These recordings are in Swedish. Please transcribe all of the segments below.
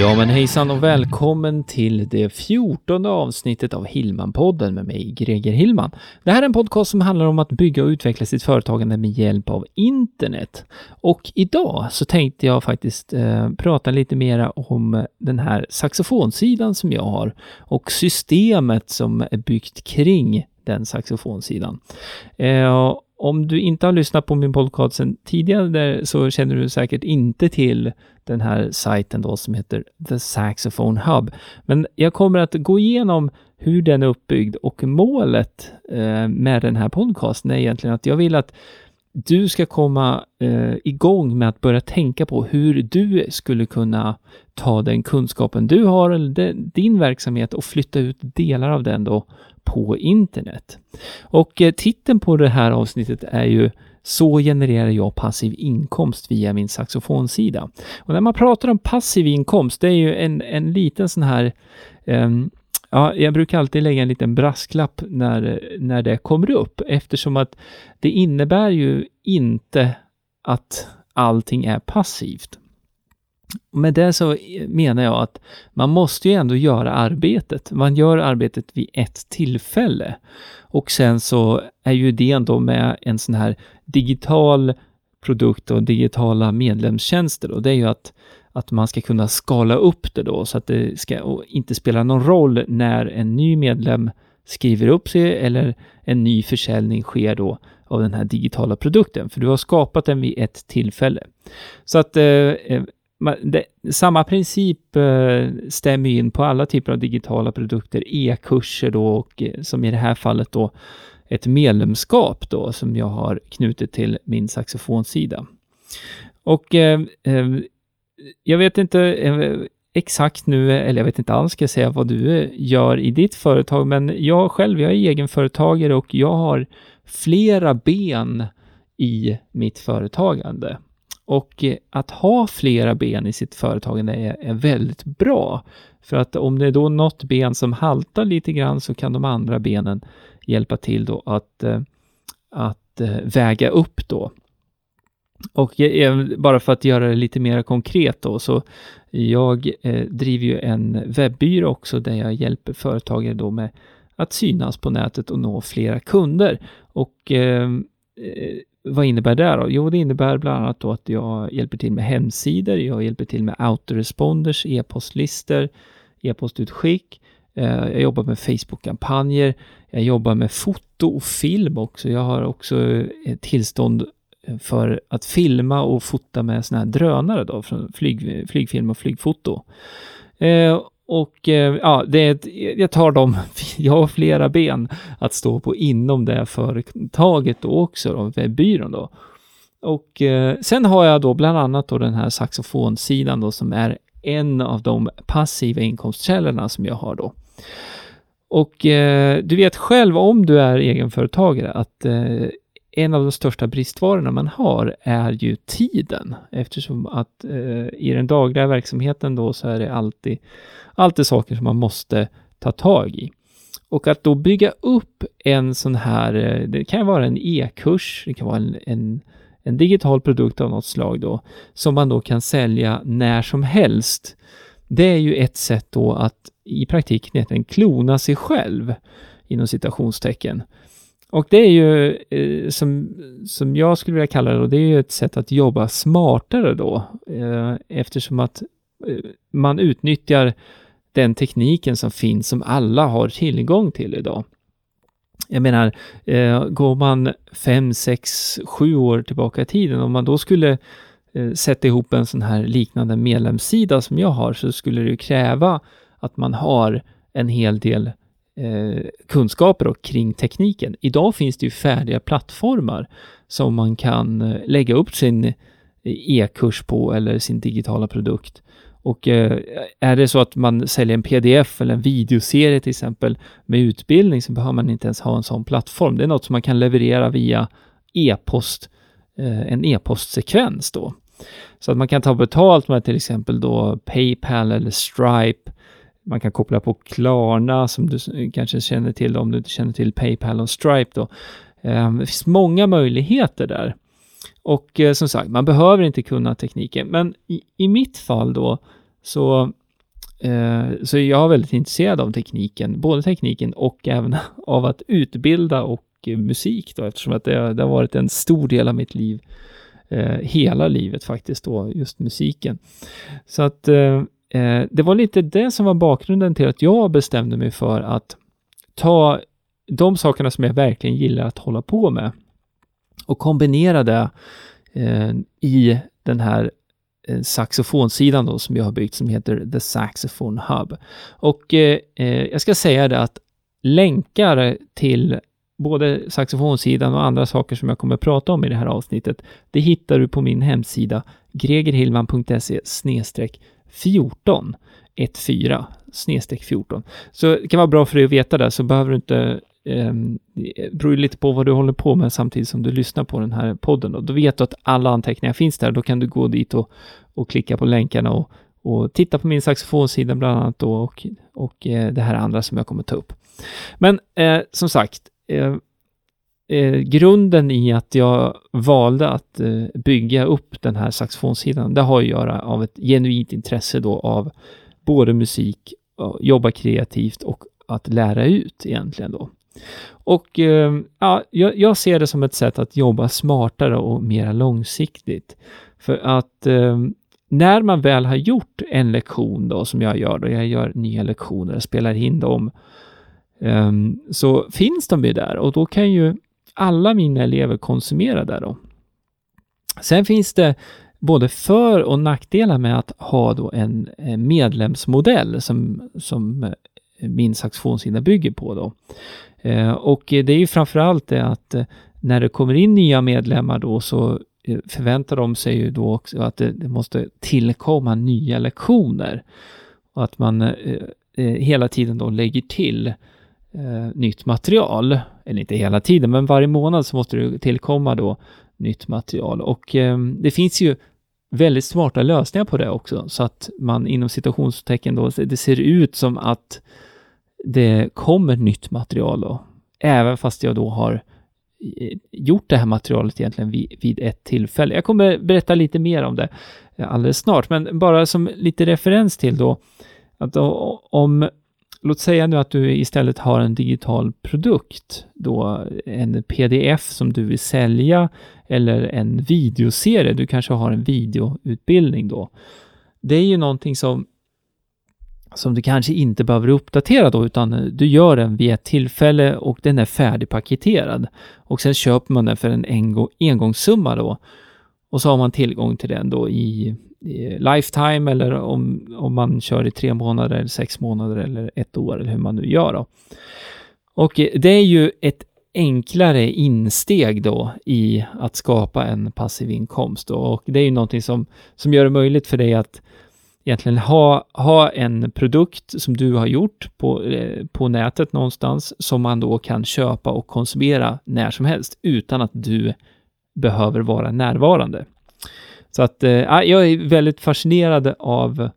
Ja men hejsan och välkommen till det fjortonde avsnittet av Hillman-podden med mig, Greger Hillman. Det här är en podcast som handlar om att bygga och utveckla sitt företagande med hjälp av internet. Och idag så tänkte jag faktiskt eh, prata lite mera om den här saxofonsidan som jag har och systemet som är byggt kring den saxofonsidan. Eh, om du inte har lyssnat på min podcast sedan tidigare så känner du säkert inte till den här sajten då som heter The Saxophone Hub. Men jag kommer att gå igenom hur den är uppbyggd och målet eh, med den här podcasten är egentligen att jag vill att du ska komma eh, igång med att börja tänka på hur du skulle kunna ta den kunskapen du har eller din verksamhet och flytta ut delar av den då på internet. Och eh, titeln på det här avsnittet är ju så genererar jag passiv inkomst via min saxofonsida. Och när man pratar om passiv inkomst, det är ju en, en liten sån här um, Ja, jag brukar alltid lägga en liten brasklapp när, när det kommer upp eftersom att det innebär ju inte att allting är passivt. Med det så menar jag att man måste ju ändå göra arbetet. Man gör arbetet vid ett tillfälle. Och sen så är ju idén då med en sån här digital produkt och digitala medlemstjänster då, det är ju att, att man ska kunna skala upp det då så att det ska inte spela någon roll när en ny medlem skriver upp sig eller en ny försäljning sker då av den här digitala produkten, för du har skapat den vid ett tillfälle. Så att eh, eh det, samma princip eh, stämmer in på alla typer av digitala produkter, e-kurser då och eh, som i det här fallet då ett medlemskap då som jag har knutit till min saxofonsida. Och eh, eh jag vet inte eh, exakt nu, eller jag vet inte alls ska jag säga vad du eh, gör i ditt företag, men jag själv, jag är egenföretagare och jag har flera ben i mitt företagande. Och eh, att ha flera ben i sitt företagande är, är väldigt bra. För att om det är då något ben som haltar lite grann så kan de andra benen hjälpa till då att, eh, att eh, väga upp då. Och bara för att göra det lite mer konkret då, så jag driver ju en webbyrå också där jag hjälper företagare då med att synas på nätet och nå flera kunder. Och vad innebär det då? Jo, det innebär bland annat då att jag hjälper till med hemsidor, jag hjälper till med autoresponders, e-postlistor, e-postutskick, eh, jag jobbar med Facebook-kampanjer, jag jobbar med foto och film också. Jag har också eh, tillstånd eh, för att filma och fota med sådana här drönare då, från flyg, flygfilm och flygfoto. Eh, och eh, ja, det är ett, jag tar dem, jag har flera ben att stå på inom det företaget då också, då, webbyrån då. Och eh, sen har jag då bland annat då den här saxofonsidan då som är en av de passiva inkomstkällorna som jag har då. Och eh, du vet själv om du är egenföretagare att eh, en av de största bristvarorna man har är ju tiden eftersom att eh, i den dagliga verksamheten då så är det alltid, alltid saker som man måste ta tag i. Och att då bygga upp en sån här, eh, det kan vara en e-kurs, det kan vara en, en, en, digital produkt av något slag då, som man då kan sälja när som helst. Det är ju ett sätt då att i praktiken klona sig själv inom citationstecken. Och det är ju, eh, som, som jag skulle vilja kalla det, och det är ju ett sätt att jobba smartare då, eh, eftersom att eh, man utnyttjar den tekniken som finns, som alla har tillgång till idag. Jag menar, eh, går man fem, sex, sju år tillbaka i tiden, om man då skulle eh, sätta ihop en sån här liknande medlemssida som jag har, så skulle det kräva att man har en hel del eh, kunskaper och kring tekniken. Idag finns det ju färdiga plattformar som man kan eh, lägga upp sin eh, e-kurs på eller sin digitala produkt. Och eh, är det så att man säljer en pdf eller en videoserie till exempel med utbildning så behöver man inte ens ha en sån plattform. Det är något som man kan leverera via e-post, eh, en e-postsekvens då. Så att man kan ta betalt med till exempel då Paypal eller Stripe. Man kan koppla på Klarna som du kanske känner till om du inte känner till Paypal och Stripe då. Ehm, det finns många möjligheter där. Och eh, som sagt, man behöver inte kunna tekniken, men i, i mitt fall då så eh, så jag är väldigt intresserad av tekniken, både tekniken och även av att utbilda och eh, musik då, eftersom att det, det, har varit en stor del av mitt liv, eh, hela livet faktiskt då, just musiken. Så att eh, eh, det var lite det som var bakgrunden till att jag bestämde mig för att ta de sakerna som jag verkligen gillar att hålla på med och kombinera det eh, i den här eh, saxofonsidan då som jag har byggt som heter The Saxophone Hub. Och eh, eh, jag ska säga det att länkar till både saxofonsidan och andra saker som jag kommer att prata om i det här avsnittet, det hittar du på min hemsida gregerhillman.se 14 14 snedstreck 14. Så det kan vara bra för dig att veta det, så behöver du inte eh, det beror lite på vad du håller på med samtidigt som du lyssnar på den här podden. Och då vet du att alla anteckningar finns där. Då kan du gå dit och, och klicka på länkarna och, och titta på min saxofonsida bland annat då och, och eh, det här andra som jag kommer ta upp. Men eh, som sagt, eh, eh grunden i att jag valde att eh, bygga upp den här saxofonsidan, det har att göra av ett genuint intresse då av både musik, jobba kreativt och att lära ut egentligen då. Och eh, ja, jag, ser det som ett sätt att jobba smartare och mer långsiktigt. För att eh, när man väl har gjort en lektion då, som jag gör då, jag gör nya lektioner, spelar in dem, eh, så finns de ju där och då kan ju alla mina elever konsumera där då. Sen finns det både för och nackdelar med att ha då en medlemsmodell som, som eh, min saxofonsida bygger på då. Eh, och det är ju framförallt det att eh, när det kommer in nya medlemmar då så förväntar de sig ju då också att det, måste tillkomma nya lektioner. Och att man hela tiden då lägger till nytt material. Eller inte hela tiden, men varje månad så måste det tillkomma då nytt material. Och ehm, det finns ju väldigt smarta lösningar på det också, så att man inom citationstecken då, det ser ut som att det kommer nytt material då, även fast jag då har eh, gjort det här materialet egentligen vid, vid ett tillfälle. Jag kommer berätta lite mer om det alldeles snart, men bara som lite referens till då, att om, låt säga nu att du istället har en digital produkt, då en pdf som du vill sälja eller en videoserie, du kanske har en videoutbildning då. Det är ju någonting som som du kanske inte behöver uppdatera då, utan du gör den vid ett tillfälle och den är färdigpaketerad. Och sen köper man den för en engångssumma då. Och så har man tillgång till den då i, i lifetime eller om, om man kör i tre månader, eller sex månader eller ett år eller hur man nu gör då. Och eh, det är ju ett enklare insteg då i att skapa en passiv inkomst då. och det är ju någonting som, som gör det möjligt för dig att egentligen ha, ha en produkt som du har gjort på, eh, på nätet någonstans som man då kan köpa och konsumera när som helst utan att du behöver vara närvarande. Så att eh, jag är väldigt fascinerad av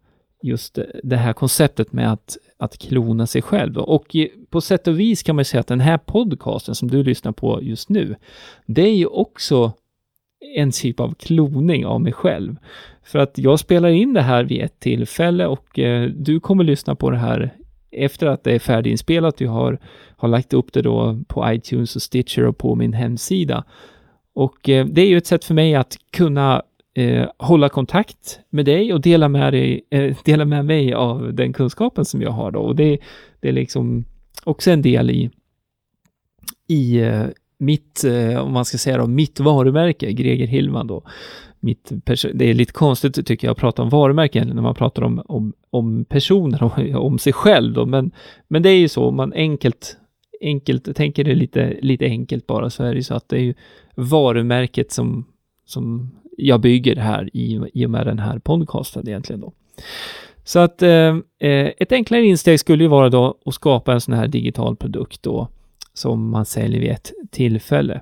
just eh, det här konceptet med att, att klona sig själv. Och på sätt och vis kan man säga att den här podcasten som du lyssnar på just nu, det är ju också en typ av kloning av mig själv. För att jag spelar in det här vid ett tillfälle och eh, du kommer lyssna på det här efter att det är färdiginspelat. Jag har, har lagt upp det då på iTunes och Stitcher och på min hemsida. Och eh, det är ju ett sätt för mig att kunna eh, hålla kontakt med dig och dela med, dig, eh, dela med mig av den kunskapen som jag har då. Och det, det är liksom också en del i, i eh, mitt, eh, om man ska säga då, mitt varumärke, Greger Hillman då. Mitt det är lite konstigt tycker jag att prata om varumärken när man pratar om, om, om personer och om sig själv då, men, men det är ju så, om man enkelt, enkelt tänker det lite, lite enkelt bara, så är det ju så att det är ju varumärket som, som jag bygger här i, i och med den här podcasten egentligen då. Så att eh, eh ett enklare insteg skulle ju vara då att skapa en sån här digital produkt då som man säljer vid ett tillfälle.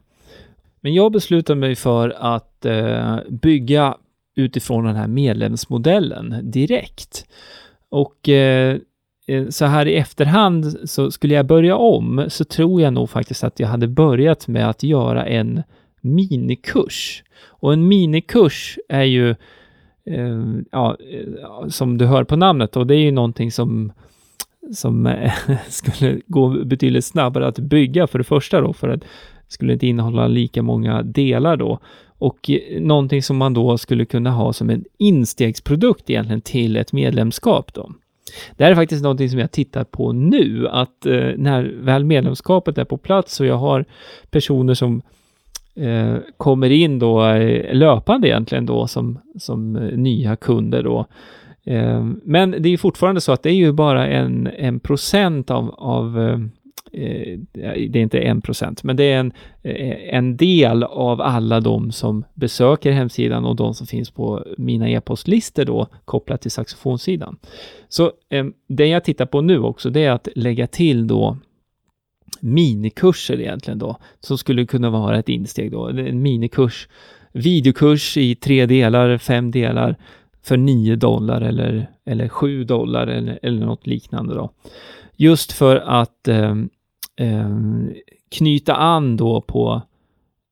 Men jag beslutade mig för att eh, bygga utifrån den här medlemsmodellen direkt. Och eh, Eh, så här i efterhand så skulle jag börja om så tror jag nog faktiskt att jag hade börjat med att göra en minikurs. Och en minikurs är ju, eh, ja, eh, som du hör på namnet, och det är ju någonting som som eh, skulle gå betydligt snabbare att bygga för det första då, för att det skulle inte innehålla lika många delar då. Och någonting som man då skulle kunna ha som en instegsprodukt egentligen till ett medlemskap då. Det här är faktiskt någonting som jag tittar på nu, att eh, när väl medlemskapet är på plats och jag har personer som eh, kommer in då eh, löpande egentligen då som, som eh, nya kunder då. Eh, men det är fortfarande så att det är ju bara en, en procent av, av eh, Eh, eh, det är inte en procent, men det är en, eh, en del av alla de som besöker hemsidan och de som finns på mina e-postlistor då kopplat till saxofonsidan. Så ehm, det jag tittar på nu också, det är att lägga till då minikurser egentligen då, som skulle kunna vara ett insteg då. En minikurs, videokurs i tre delar, fem delar för 9 dollar eller, eller 7 dollar eller, eller något liknande då. Just för att eh, eh, knyta an då på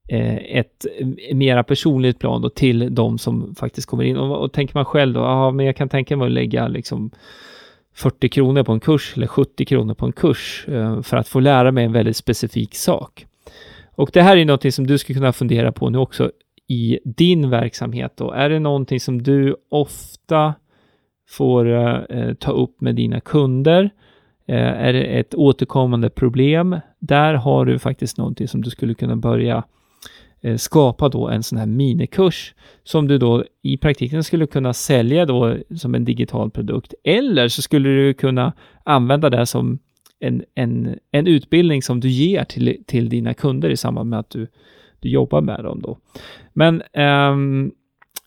eh, ett mera personligt plan då till de som faktiskt kommer in. Och, och tänker man själv då, ja men jag kan tänka mig att lägga liksom 40 kronor på en kurs eller 70 kronor på en kurs eh, för att få lära mig en väldigt specifik sak. Och det här är någonting som du skulle kunna fundera på nu också i din verksamhet då. Är det någonting som du ofta får eh, ta upp med dina kunder? Eh, är det ett återkommande problem? Där har du faktiskt någonting som du skulle kunna börja eh, skapa då en sån här minikurs som du då i praktiken skulle kunna sälja då som en digital produkt. Eller så skulle du kunna använda det som en, en, en utbildning som du ger till, till dina kunder i samband med att du, du jobbar med dem då. Men um,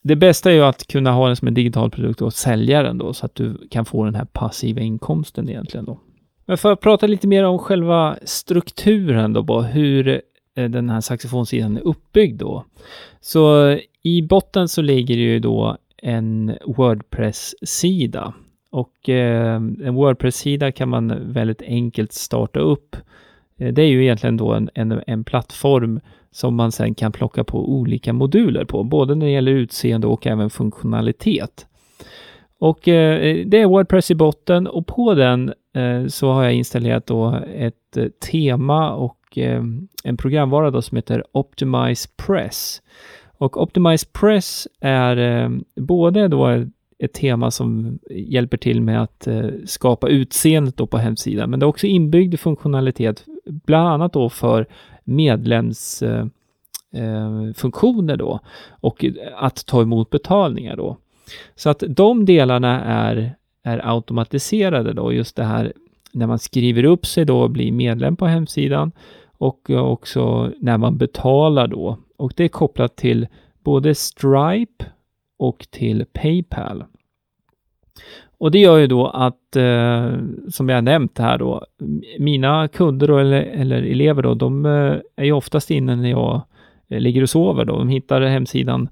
det bästa är ju att kunna ha den som en digital produkt och sälja den då så att du kan få den här passiva inkomsten egentligen då. Men för att prata lite mer om själva strukturen då, hur eh, den här saxofonsidan är uppbyggd då. Så i botten så ligger det ju då en Wordpress-sida och eh, en Wordpress-sida kan man väldigt enkelt starta upp. Eh, det är ju egentligen då en, en, en plattform som man sen kan plocka på olika moduler på, både när det gäller utseende och även funktionalitet. Och eh, det är Wordpress i botten och på den Eh, så har jag installerat då ett eh, tema och eh, en programvara då som heter Optimize Press. Och Optimize Press är både då ett tema som hjälper till med att skapa utseendet då på hemsidan, men det är också inbyggd funktionalitet, bland annat då för medlemsfunktioner då och att ta emot betalningar då. Så att de delarna är, är automatiserade då, just det här när man skriver upp sig då och blir medlem på hemsidan och eh, också när man betalar då. Och det är kopplat till både Stripe och till Paypal. Och det gör ju då att, eh, som jag nämnt här då, mina kunder då, eller, eller elever då, de eh, är ju oftast inne när jag eh, ligger och sover då. De hittar hemsidan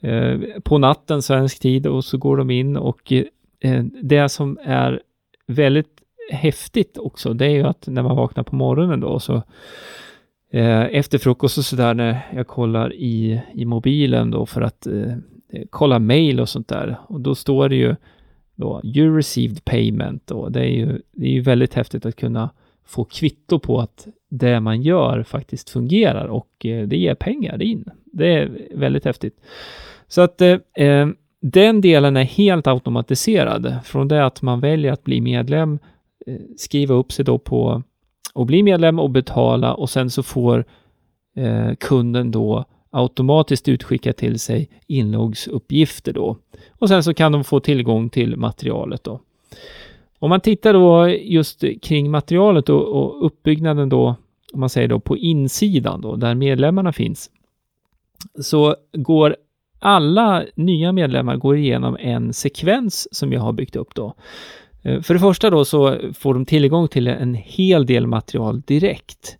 eh, på natten svensk tid och så går de in och eh, Eh, det som är väldigt häftigt också, det är ju att när man vaknar på morgonen då så eh, efter frukost och sådär när jag kollar i, i mobilen då för att eh, eh, kolla mail och sånt där och då står det ju då you received payment och det är ju, det är ju väldigt häftigt att kunna få kvitto på att det man gör faktiskt fungerar och eh, det ger pengar in. Det är väldigt häftigt. Så att eh den delen är helt automatiserad. Från det att man väljer att bli medlem eh, skriva upp sig då på och bli medlem och betala och sen så får eh, kunden då automatiskt utskicka till sig inloggsuppgifter då. Och sen så kan de få tillgång till materialet då. Om man tittar då just kring materialet och, och uppbyggnaden då, om man säger då på insidan då, där medlemmarna finns, så går alla nya medlemmar går igenom en sekvens som jag har byggt upp då. Eh, för det första då så får de tillgång till en hel del material direkt.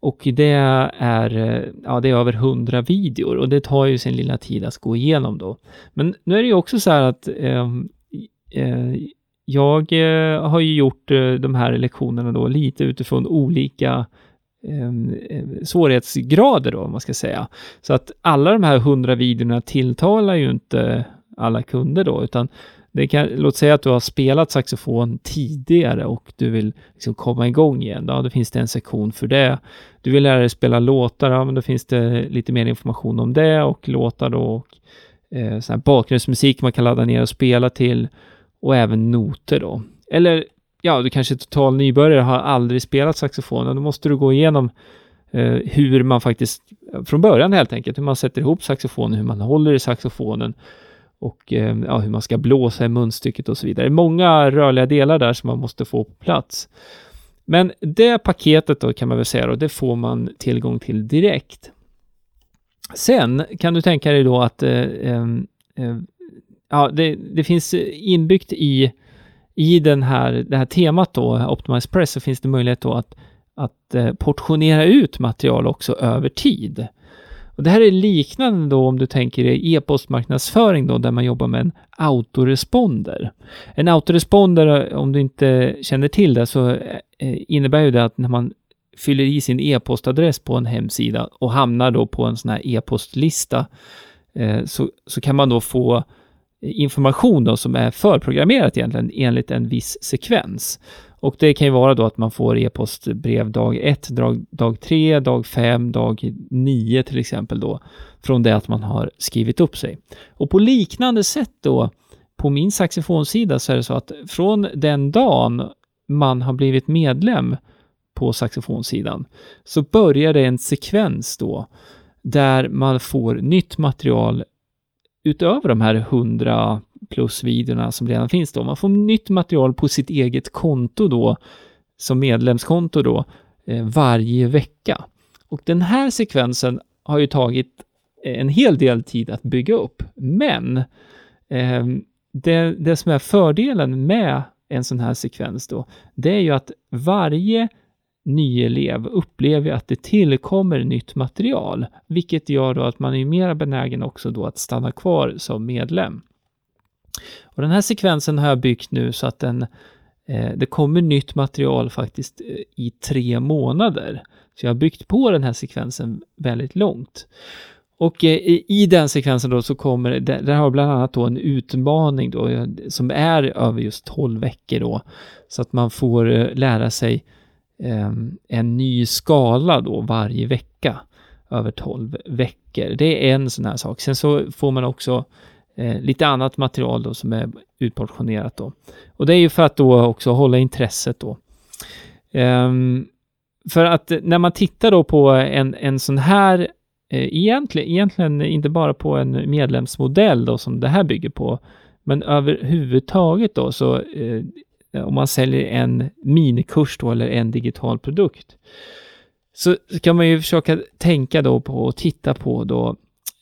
Och det är, eh, ja, det är över 100 videor och det tar ju sin lilla tid att gå igenom då. Men nu är det ju också så här att eh, eh, jag eh, har ju gjort de här lektionerna då lite utifrån olika eh, Ehm, eh, svårighetsgrader då, om man ska säga. Så att alla de här 100 videorna tilltalar ju inte alla kunder då, utan det kan, låt säga att du har spelat saxofon tidigare och du vill liksom komma igång igen. Ja, då finns det en sektion för det. Du vill lära dig spela låtar, ja, men då finns det lite mer information om det och låtar då och eh, sån här bakgrundsmusik man kan ladda ner och spela till och även noter då. Eller ja, du kanske är total nybörjare har aldrig spelat saxofon och då måste du gå igenom eh, hur man faktiskt från början helt enkelt, hur man sätter ihop saxofonen, hur man håller i saxofonen och eh, ja, hur man ska blåsa i munstycket och så vidare. Många rörliga delar där som man måste få på plats. Men det paketet då kan man väl säga då, det får man tillgång till direkt. Sen kan du tänka dig då att eh, eh, eh ja, det, det, finns inbyggt i, i den här, det här temat då, Optimize Press, så finns det möjlighet då att, att eh, portionera ut material också över tid. Och det här är liknande då om du tänker dig e-postmarknadsföring då, där man jobbar med en autoresponder. En autoresponder, eh, om du inte känner till det, så eh, innebär ju det att när man fyller i sin e-postadress på en hemsida och hamnar då på en sån här e-postlista, så, så kan man då få information då som är förprogrammerat egentligen enligt en viss sekvens. Och det kan ju vara då att man får e-postbrev dag 1, dag, dag 3, dag 5, dag 9 till exempel då, från det att man har skrivit upp sig. Och på liknande sätt då, på min saxofonsida så är det så att från den dagen man har blivit medlem på saxofonsidan så börjar det en sekvens då där man får nytt material utöver de här 100 plus videorna som redan finns då. Man får nytt material på sitt eget konto då, som medlemskonto då, eh, varje vecka. Och den här sekvensen har ju tagit eh, en hel del tid att bygga upp, men eh, det, det som är fördelen med en sån här sekvens då, det är ju att varje ny elev upplever att det tillkommer nytt material, vilket gör då att man är mer benägen också då att stanna kvar som medlem. Och den här sekvensen har jag byggt nu så att den, eh, det kommer nytt material faktiskt eh, i tre månader. Så jag har byggt på den här sekvensen väldigt långt. Och eh, i den sekvensen då så kommer, där, har bland annat då en utmaning då eh, som är över just 12 veckor då. Så att man får lära sig Ehm, en ny skala då varje vecka över 12 veckor. Det är en sån här sak. Sen så får man också eh, lite annat material då som är utportionerat då. Och det är ju för att då också hålla intresset då. Um, för att när man tittar då på en, en sån här, eh, egentligen, egentligen inte bara på en medlemsmodell då som det här bygger på, men överhuvudtaget då så eh, Eh, om man säljer en minikurs då eller en digital produkt. Så kan man ju försöka tänka då på och titta på då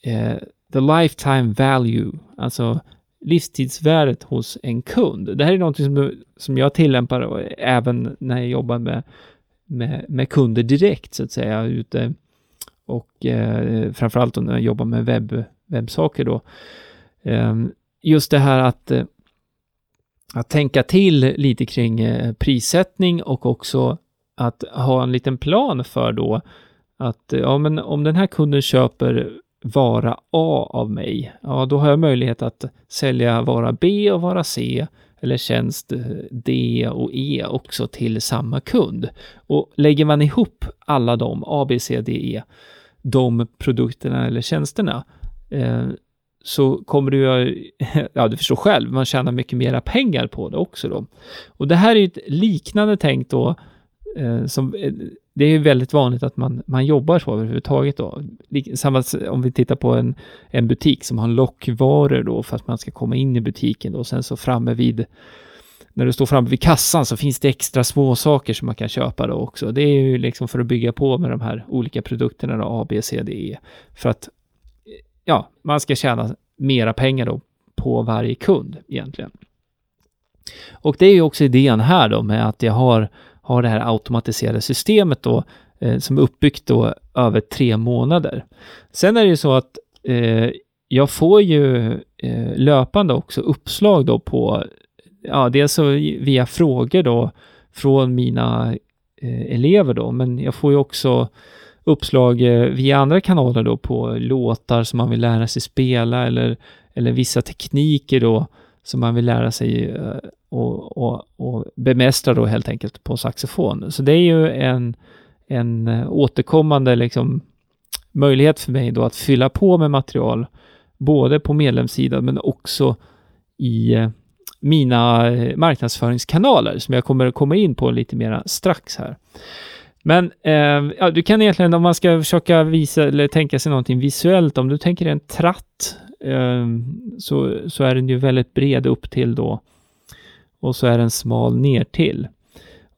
eh, the lifetime value, alltså livstidsvärdet hos en kund. Det här är något som, som jag tillämpar även när jag jobbar med, med, med kunder direkt så att säga ute och eh, framförallt när jag jobbar med webb, webbsaker då. Eh, just det här att eh, att tänka till lite kring eh, prissättning och också att ha en liten plan för då att eh, ja, men om den här kunden köper vara A av mig, ja, då har jag möjlighet att sälja vara B och vara C eller tjänst eh, D och E också till samma kund. Och lägger man ihop alla de, A, B, C, D, E, de produkterna eller tjänsterna, eh, så kommer du, ja du förstår själv, man tjänar mycket mera pengar på det också då. Och det här är ju ett liknande tänk då, eh, som, eh, det är ju väldigt vanligt att man, man jobbar så överhuvudtaget då. Samma om vi tittar på en, en butik som har lockvaror då för att man ska komma in i butiken då, och sen så framme vid när du står framme vid kassan så finns det extra små saker som man kan köpa då också. Det är ju liksom för att bygga på med de här olika produkterna då, A, B, C, D, E. För att ja, man ska tjäna mera pengar då på varje kund egentligen. Och det är ju också idén här då med att jag har, har det här automatiserade systemet då eh, som är uppbyggt då över tre månader. Sen är det ju så att eh, jag får ju eh, löpande också uppslag då på, ja, dels så via frågor då från mina eh, elever då, men jag får ju också uppslag eh, via andra kanaler då på låtar som man vill lära sig spela eller, eller vissa tekniker då som man vill lära sig eh, och, och, och bemästra då helt enkelt på saxofon. Så det är ju en, en eh, återkommande liksom möjlighet för mig då att fylla på med material både på medlemssidan men också i mina marknadsföringskanaler som jag kommer att komma in på lite mera strax här. Men eh, ja, du kan egentligen, om man ska försöka visa eller tänka sig någonting visuellt, om du tänker en tratt, eh, så, så är den ju väldigt bred upp till då och så är den smal ner till.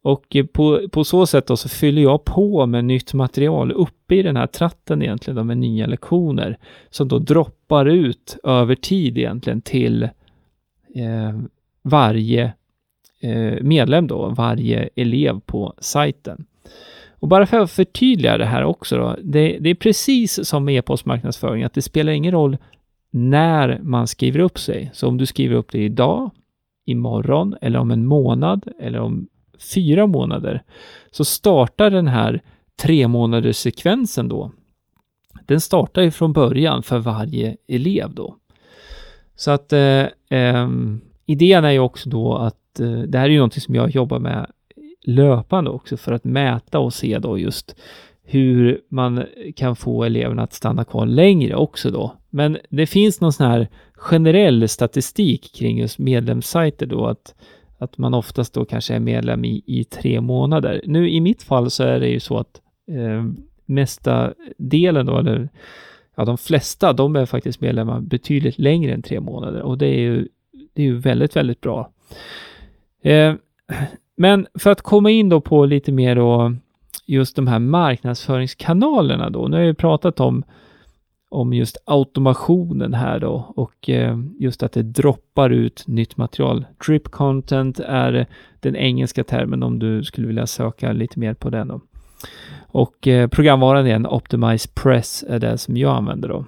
Och eh, på, på så sätt då så fyller jag på med nytt material uppe i den här tratten egentligen då med nya lektioner som då droppar ut över tid egentligen till eh, varje eh, medlem då, varje elev på sajten. Och bara för att förtydliga det här också då, det, det är precis som med e-postmarknadsföring, att det spelar ingen roll när man skriver upp sig. Så om du skriver upp dig idag, imorgon eller om en månad eller om fyra månader så startar den här tre månaders sekvensen då. Den startar ju från början för varje elev då. Så att eh, eh, idén är ju också då att eh, det här är ju någonting som jag jobbar med löpande också för att mäta och se då just hur man kan få eleverna att stanna kvar längre också då. Men det finns någon sån här generell statistik kring just medlemssajter då att, att man oftast då kanske är medlem i, i tre månader. Nu i mitt fall så är det ju så att eh, mesta delen då, eller ja, de flesta, de är faktiskt medlemmar betydligt längre än tre månader och det är ju, det är ju väldigt, väldigt bra. Eh, men för att komma in då på lite mer då just de här marknadsföringskanalerna då. Nu har jag ju pratat om, om just automationen här då och eh, just att det droppar ut nytt material. Drip content är den engelska termen om du skulle vilja söka lite mer på den då. Och eh, programvaran igen, Optimize Press, är det som jag använder då.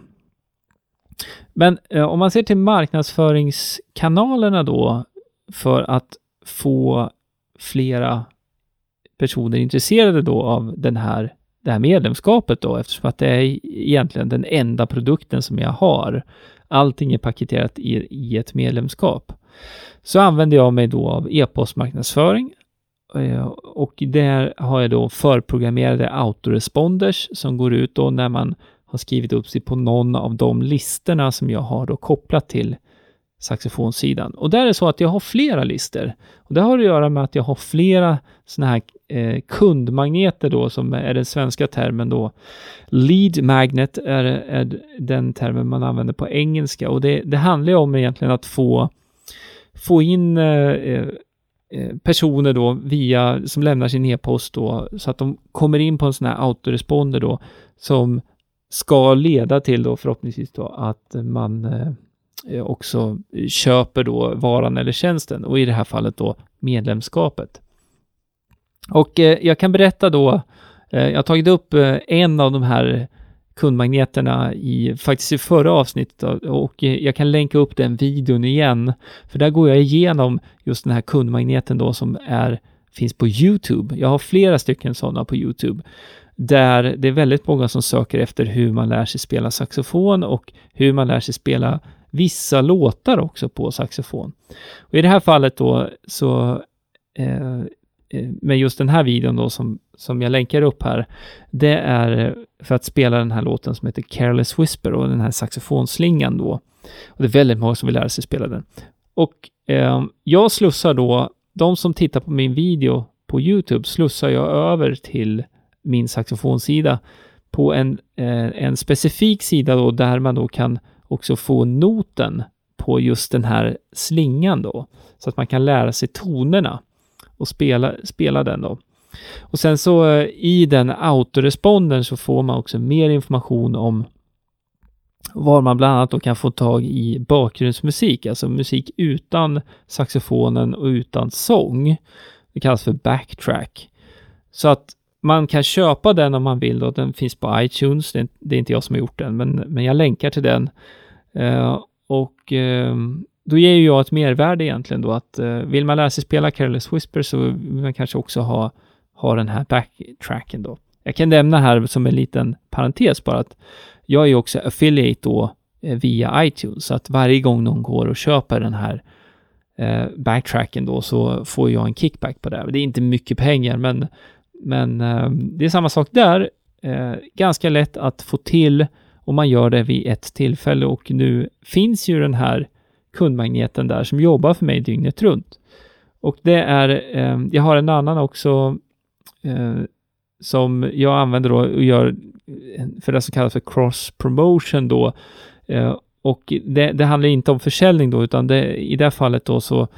Men eh, om man ser till marknadsföringskanalerna då för att få flera personer intresserade då av den här, det här medlemskapet då, eftersom att det är egentligen den enda produkten som jag har. Allting är paketerat i, i ett medlemskap. Så använder jag mig då av e-postmarknadsföring eh, och där har jag då förprogrammerade autoresponders som går ut då när man har skrivit upp sig på någon av de listorna som jag har då kopplat till saxofonsidan. Och där är det så att jag har flera listor. Och det har att göra med att jag har flera sådana här eh, kundmagneter då, som är den svenska termen då. Lead magnet är, är den termen man använder på engelska och det, det handlar ju om egentligen att få, få in eh, eh, eh personer då via, som lämnar sin e-post då, så att de kommer in på en sån här autoresponder då, som ska leda till då förhoppningsvis då att man Eh, Eh, också köper då varan eller tjänsten och i det här fallet då medlemskapet. Och eh, jag kan berätta då, eh, jag har tagit upp eh, en av de här kundmagneterna i, faktiskt i förra avsnittet och eh, jag kan länka upp den videon igen. För där går jag igenom just den här kundmagneten då som är, finns på YouTube. Jag har flera stycken sådana på YouTube där det är väldigt många som söker efter hur man lär sig spela saxofon och hur man lär sig spela vissa låtar också på saxofon. Och I det här fallet då så eh, eh, med just den här videon då som, som jag länkar upp här, det är för att spela den här låten som heter Careless Whisper och den här saxofonslingan då. Och det är väldigt många som vill lära sig spela den. Och eh, jag slussar då, de som tittar på min video på YouTube slussar jag över till min saxofonsida på en, eh, en specifik sida då där man då kan också få noten på just den här slingan då, så att man kan lära sig tonerna och spela, spela den då. Och sen så eh, i den autoresponden så får man också mer information om var man bland annat då kan få tag i bakgrundsmusik, alltså musik utan saxofonen och utan sång. Det kallas för backtrack. Så att man kan köpa den om man vill och den finns på iTunes. Det är, det är inte jag som har gjort den, men, men jag länkar till den. Eh, och eh, då ger ju jag ett mervärde egentligen då att eh, vill man lära sig spela Careless Whisper så vill man kanske också ha, ha den här backtracken då. Jag kan nämna här som en liten parentes bara att jag är ju också affiliate då eh, via iTunes, så att varje gång någon går och köper den här eh, backtracken då så får jag en kickback på det. Det är inte mycket pengar, men men eh, det är samma sak där. Eh, ganska lätt att få till om man gör det vid ett tillfälle och nu finns ju den här kundmagneten där som jobbar för mig dygnet runt. Och det är, eh, jag har en annan också eh, som jag använder då och gör för det som kallas för cross promotion då. Eh, och det, det, handlar inte om försäljning då, utan det, i det fallet då så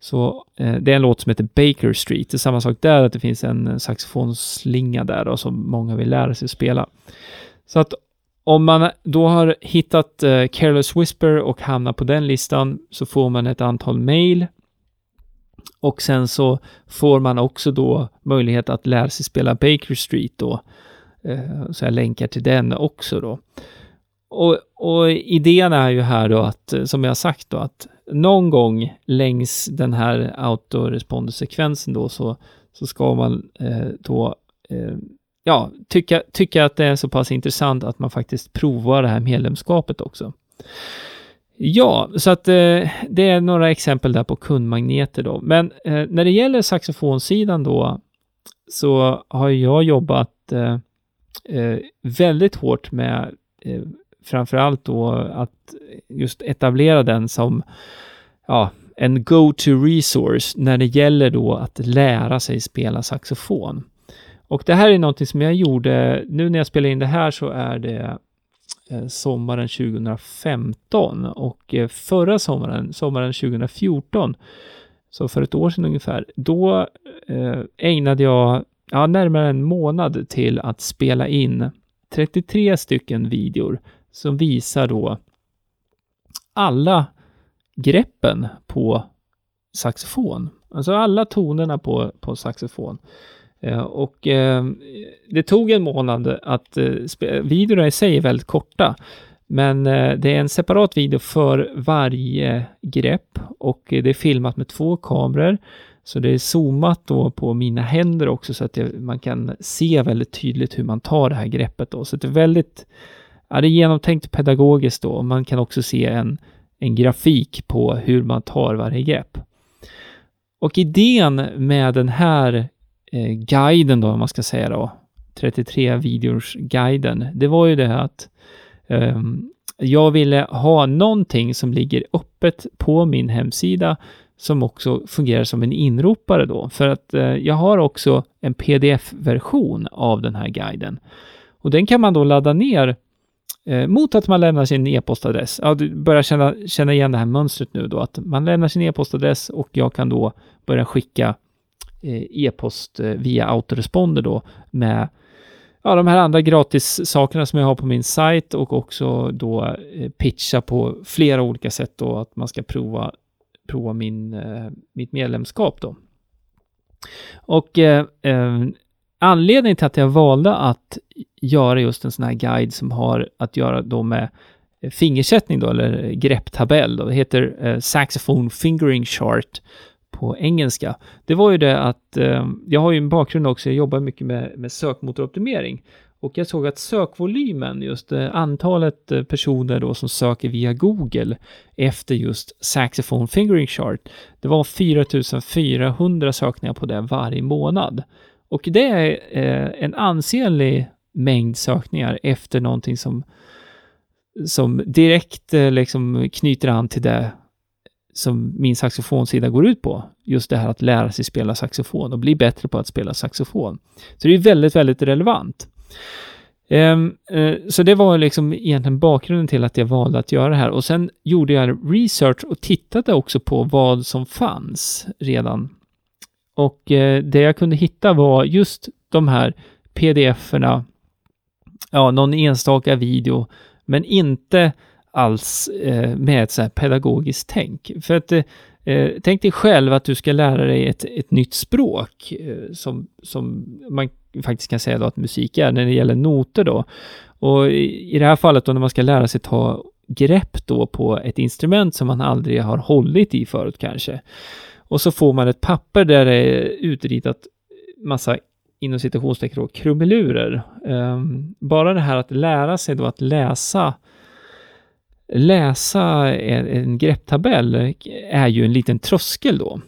så eh, det är en låt som heter Baker Street. Det är samma sak där, att det finns en eh, saxofonslinga där då, som många vill lära sig spela. Så att om man då har hittat eh, Careless Whisper och hamnar på den listan så får man ett antal mail och sen så får man också då möjlighet att lära sig spela Baker Street då. Eh, så jag länkar till den också då. Och, och idén är ju här då att, eh, som jag sagt då, att någon gång längs den här autoresponder-sekvensen då så, så ska man eh, då eh, ja, tycka, tycka att det är så pass intressant att man faktiskt provar det här medlemskapet också. Ja, så att eh, det är några exempel där på kundmagneter då. Men eh, när det gäller saxofonsidan då så har jag jobbat eh, eh väldigt hårt med eh, framförallt då att just etablera den som ja, en go-to resource när det gäller då att lära sig spela saxofon. Och det här är någonting som jag gjorde, nu när jag spelar in det här så är det eh, sommaren 2015 och eh, förra sommaren, sommaren 2014, så för ett år sedan ungefär, då eh, ägnade jag ja, närmare en månad till att spela in 33 stycken videor som visar då alla greppen på saxofon. Alltså alla tonerna på, på saxofon. Eh, och eh, det tog en månad att eh, videorna i sig är väldigt korta. Men eh, det är en separat video för varje grepp och det är filmat med två kameror. Så det är zoomat då på mina händer också så att jag, man kan se väldigt tydligt hur man tar det här greppet då. Så det är väldigt Ja, det är genomtänkt pedagogiskt då. Man kan också se en, en grafik på hur man tar varje grepp. Och idén med den här eh, guiden då, om man ska säga då, 33 videors guiden, det var ju det att eh, jag ville ha någonting som ligger öppet på min hemsida som också fungerar som en inropare då, för att eh, jag har också en pdf-version av den här guiden. Och den kan man då ladda ner Eh, mot att man lämnar sin e-postadress. Ja, du börjar känna, känna igen det här mönstret nu då, att man lämnar sin e-postadress och jag kan då börja skicka eh, e-post eh, via autoresponder då med ja, de här andra gratis sakerna som jag har på min sajt och också då pitcha på flera olika sätt då att man ska prova, prova min, mitt medlemskap då. Och eh anledningen till att jag valde att göra just en sån här guide som har att göra då med eh, fingersättning då, eller grepptabell då. Det heter eh, Saxophone Fingering Chart på engelska. Det var ju det att eh, jag har ju en bakgrund också, jag jobbar mycket med, med sökmotoroptimering och jag såg att sökvolymen, just eh, antalet eh, personer då som söker via Google efter just Saxophone Fingering Chart, det var 4400 sökningar på det varje månad. Och det är eh, en ansenlig mängd sökningar efter någonting som, som direkt eh, liksom knyter an till det som min saxofonsida går ut på. Just det här att lära sig spela saxofon och bli bättre på att spela saxofon. Så det är väldigt, väldigt relevant. Um, uh, så det var liksom egentligen bakgrunden till att jag valde att göra det här. Och sen gjorde jag research och tittade också på vad som fanns redan. Och uh, det jag kunde hitta var just de här pdf-erna ja, någon enstaka video, men inte alls eh, med ett så här pedagogiskt tänk. För att eh, eh, tänk dig själv att du ska lära dig ett, ett nytt språk eh, som, som man faktiskt kan säga då att musik är när det gäller noter då. Och i, i det här fallet då när man ska lära sig ta grepp då på ett instrument som man aldrig har hållit i förut kanske. Och så får man ett papper där det är utritat massa inom citationstecken då, krumelurer. Um, bara det här att lära sig då att läsa läsa en, en grepptabell är ju en liten tröskel då.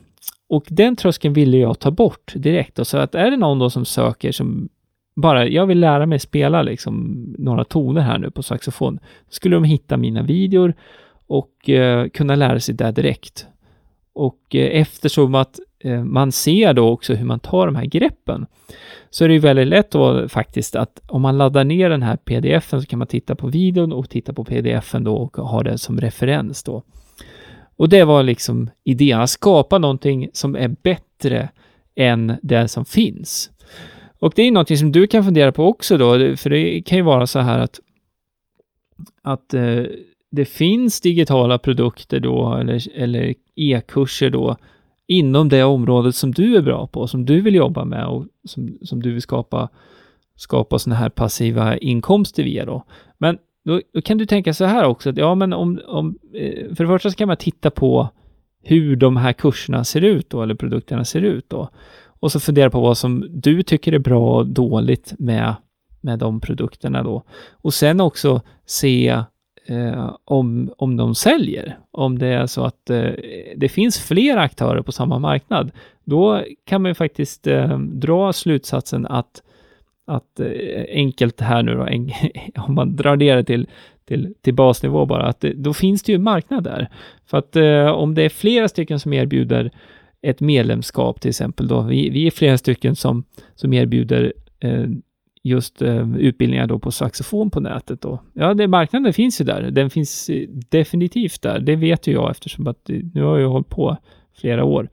Och den tröskeln ville jag ta bort direkt. Då. Så att är det någon då som söker som bara, jag vill lära mig spela liksom några toner här nu på saxofon, skulle de hitta mina videor och eh, kunna lära sig det direkt. Och eh, eftersom att Eh, man ser då också hur man tar de här greppen, så är det ju väldigt lätt då faktiskt att om man laddar ner den här pdfen så kan man titta på videon och titta på pdfen då och ha den som referens då. Och det var liksom idén, att skapa någonting som är bättre än det som finns. Och det är någonting som du kan fundera på också då, för det kan ju vara så här att, att eh, det finns digitala produkter då, eller, eller e-kurser då, inom det området som du är bra på, som du vill jobba med och som, som du vill skapa, skapa sådana här passiva inkomster via då. Men då, då, kan du tänka så här också, att ja men om, om, eh, för det första så kan man titta på hur de här kurserna ser ut då, eller produkterna ser ut då. Och så fundera på vad som du tycker är bra och dåligt med, med de produkterna då. Och sen också se eh, om, om de säljer. Om det är så att eh, det finns fler aktörer på samma marknad, då kan man ju faktiskt eh, dra slutsatsen att, att eh, enkelt här nu då, en, om man drar ner det till, till, till basnivå bara, att det, då finns det ju en marknad där. För att eh, om det är flera stycken som erbjuder ett medlemskap till exempel då. Vi, vi är flera stycken som, som erbjuder eh, just eh, utbildningar då på saxofon på nätet då. Ja, det, marknaden finns ju där. Den finns eh, definitivt där. Det vet ju jag eftersom att eh, nu har jag hållit på flera år.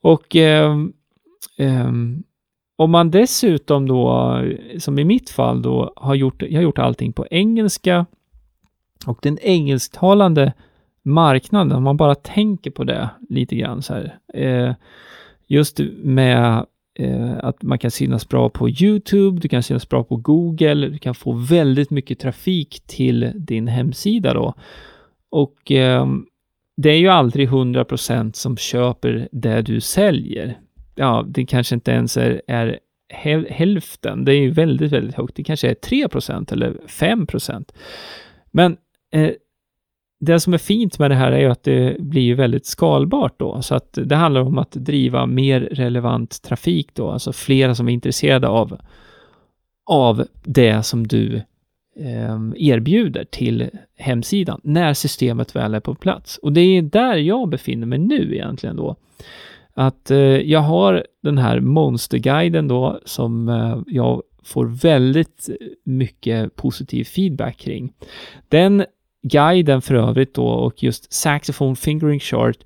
Och eh, eh, om man dessutom då, som i mitt fall då, har gjort, jag har gjort allting på engelska och den engelsktalande marknaden, om man bara tänker på det lite grann så här. Eh, just med eh, att man kan synas bra på YouTube, du kan synas bra på Google, du kan få väldigt mycket trafik till din hemsida då. Och eh, det är ju aldrig 100% som köper det du säljer. Ja, det kanske inte ens är, är hälften. Det är ju väldigt, väldigt högt. Det kanske är 3% eller 5%. Men eh, det som är fint med det här är ju att det blir väldigt skalbart då, så att det handlar om att driva mer relevant trafik då, alltså flera som är intresserade av, av det som du eh, erbjuder till hemsidan när systemet väl är på plats. Och det är där jag befinner mig nu egentligen då. Att eh, jag har den här monsterguiden då som eh, jag får väldigt mycket positiv feedback kring. Den guiden för övrigt då och just Saxophone Fingering Chart,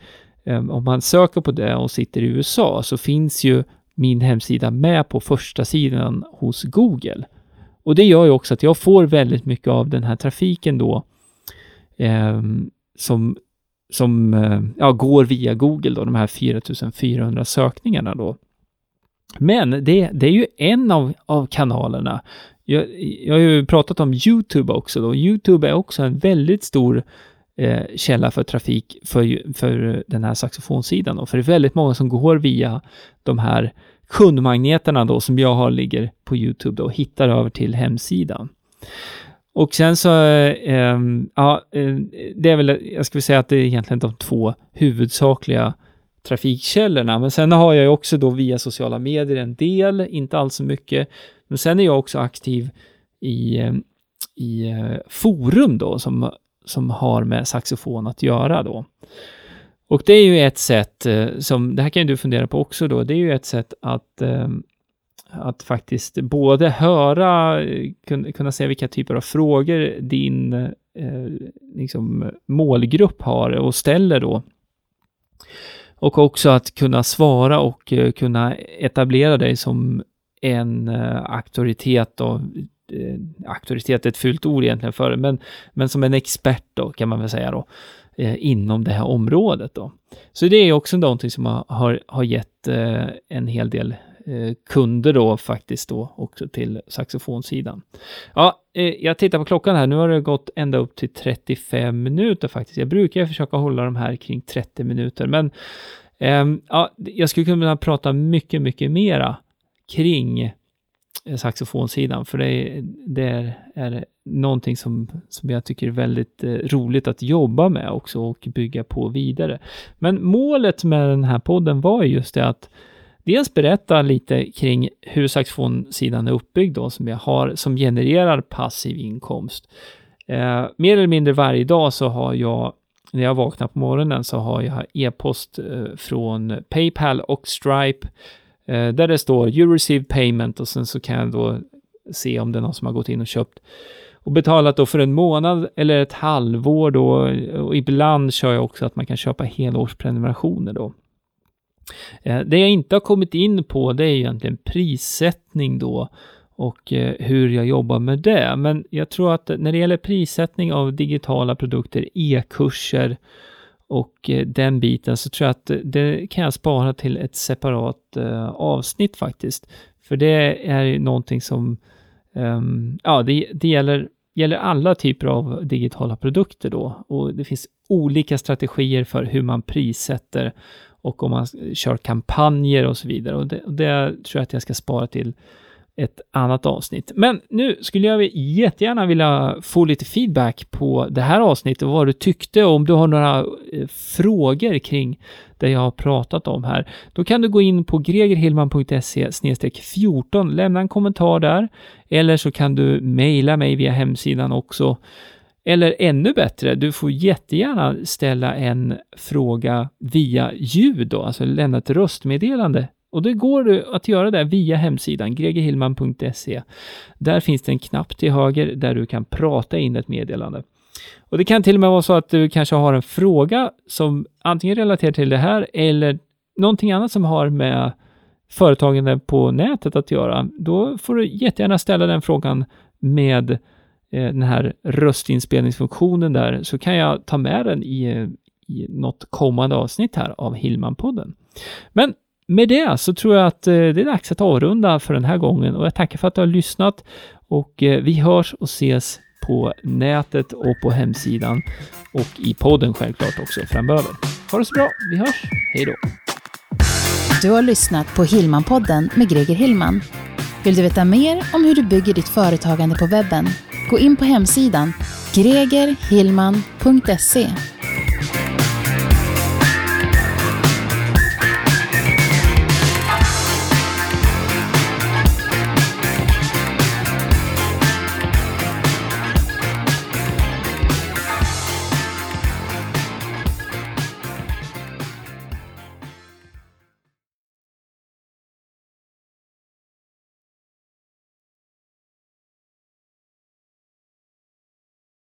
um, om man söker på det och sitter i USA så finns ju min hemsida med på första sidan hos Google. Och det gör ju också att jag får väldigt mycket av den här trafiken då um, som, som uh, ja, går via Google då, de här 4400 sökningarna då. Men det, det är ju en av, av kanalerna. Jag, jag har ju pratat om YouTube också då. YouTube är också en väldigt stor eh, källa för trafik för, för den här saxofonsidan. Då. För det är väldigt många som går via de här kundmagneterna då som jag har ligger på YouTube då och hittar över till hemsidan. Och sen så, ehm, eh, ja, det är väl, jag skulle säga att det är egentligen de två huvudsakliga trafikkällorna. Men sen har jag ju också då via sociala medier en del, inte alls så mycket. Men sen är jag också aktiv i, i eh, forum då som, som har med saxofon att göra då. Och det är ju ett sätt eh, som, det här kan du fundera på också då, det är ju ett sätt att eh, att faktiskt både höra, kunna se vilka typer av frågor din liksom målgrupp har och ställer då. Och också att kunna svara och kunna etablera dig som en uh, auktoritet då, uh, auktoritet är ett fult ord egentligen för det, men, men som en expert då kan man väl säga då, uh, inom det här området då. Så det är också någonting som har, har, har gett en hel del kunder då faktiskt då också till saxofonsidan. Ja, jag tittar på klockan här. Nu har det gått ända upp till 35 minuter faktiskt. Jag brukar försöka hålla de här kring 30 minuter, men ehm, ja, jag skulle kunna prata mycket, mycket mera kring eh, saxofonsidan, för det, det är, är någonting som, som jag tycker är väldigt eh, roligt att jobba med också och bygga på vidare. Men målet med den här podden var just det att dels berätta lite kring hur saxofonsidan är uppbyggd då, som jag har, som genererar passiv inkomst. Eh, mer eller mindre varje dag så har jag när jag vaknar på morgonen så har jag e-post eh, från Paypal och Stripe eh, Eh, där det står you receive payment och sen så kan jag då se om det är någon som har gått in och köpt och betalat då för en månad eller ett halvår då och ibland kör jag också att man kan köpa helårsprenumerationer då. Eh, det jag inte har kommit in på det är egentligen prissättning då och eh, hur jag jobbar med det. Men jag tror att när det gäller prissättning av digitala produkter, e-kurser och eh, den biten så tror jag att eh, det kan jag spara till ett separat eh, avsnitt faktiskt. För det är någonting som, ehm, ja, det, det gäller, gäller alla typer av digitala produkter då och det finns olika strategier för hur man prissätter och om man kör kampanjer och så vidare. Och det, och det tror jag att jag ska spara till ett annat avsnitt. Men nu skulle jag jättegärna vilja få lite feedback på det här avsnittet och vad du tyckte och om du har några eh, frågor kring det jag har pratat om här. Då kan du gå in på gregerhillman.se 14, lämna en kommentar där eller så kan du mejla mig via hemsidan också eller ännu bättre, du får jättegärna ställa en fråga via ljud då, alltså lämna ett röstmeddelande. Och det går att göra det via hemsidan gregerhillman.se. Där finns det en knapp till höger där du kan prata in ett meddelande. Och det kan till och med vara så att du kanske har en fråga som antingen relaterar till det här eller någonting annat som har med företagande på nätet att göra. Då får du jättegärna ställa den frågan med eh, den här röstinspelningsfunktionen där så kan jag ta med den i, eh, i något kommande avsnitt här av Hillman-podden. Men med det så tror jag att eh, det är dags att avrunda för den här gången och jag tackar för att du har lyssnat och eh, vi hörs och ses på nätet och på hemsidan och i podden självklart också framöver. Ha det så bra, vi hörs, hej då! Du har lyssnat på Hillman-podden med Greger Hillman. Vill du veta mer om hur du bygger ditt företagande på webben Gå in på hemsidan gregerhillman.se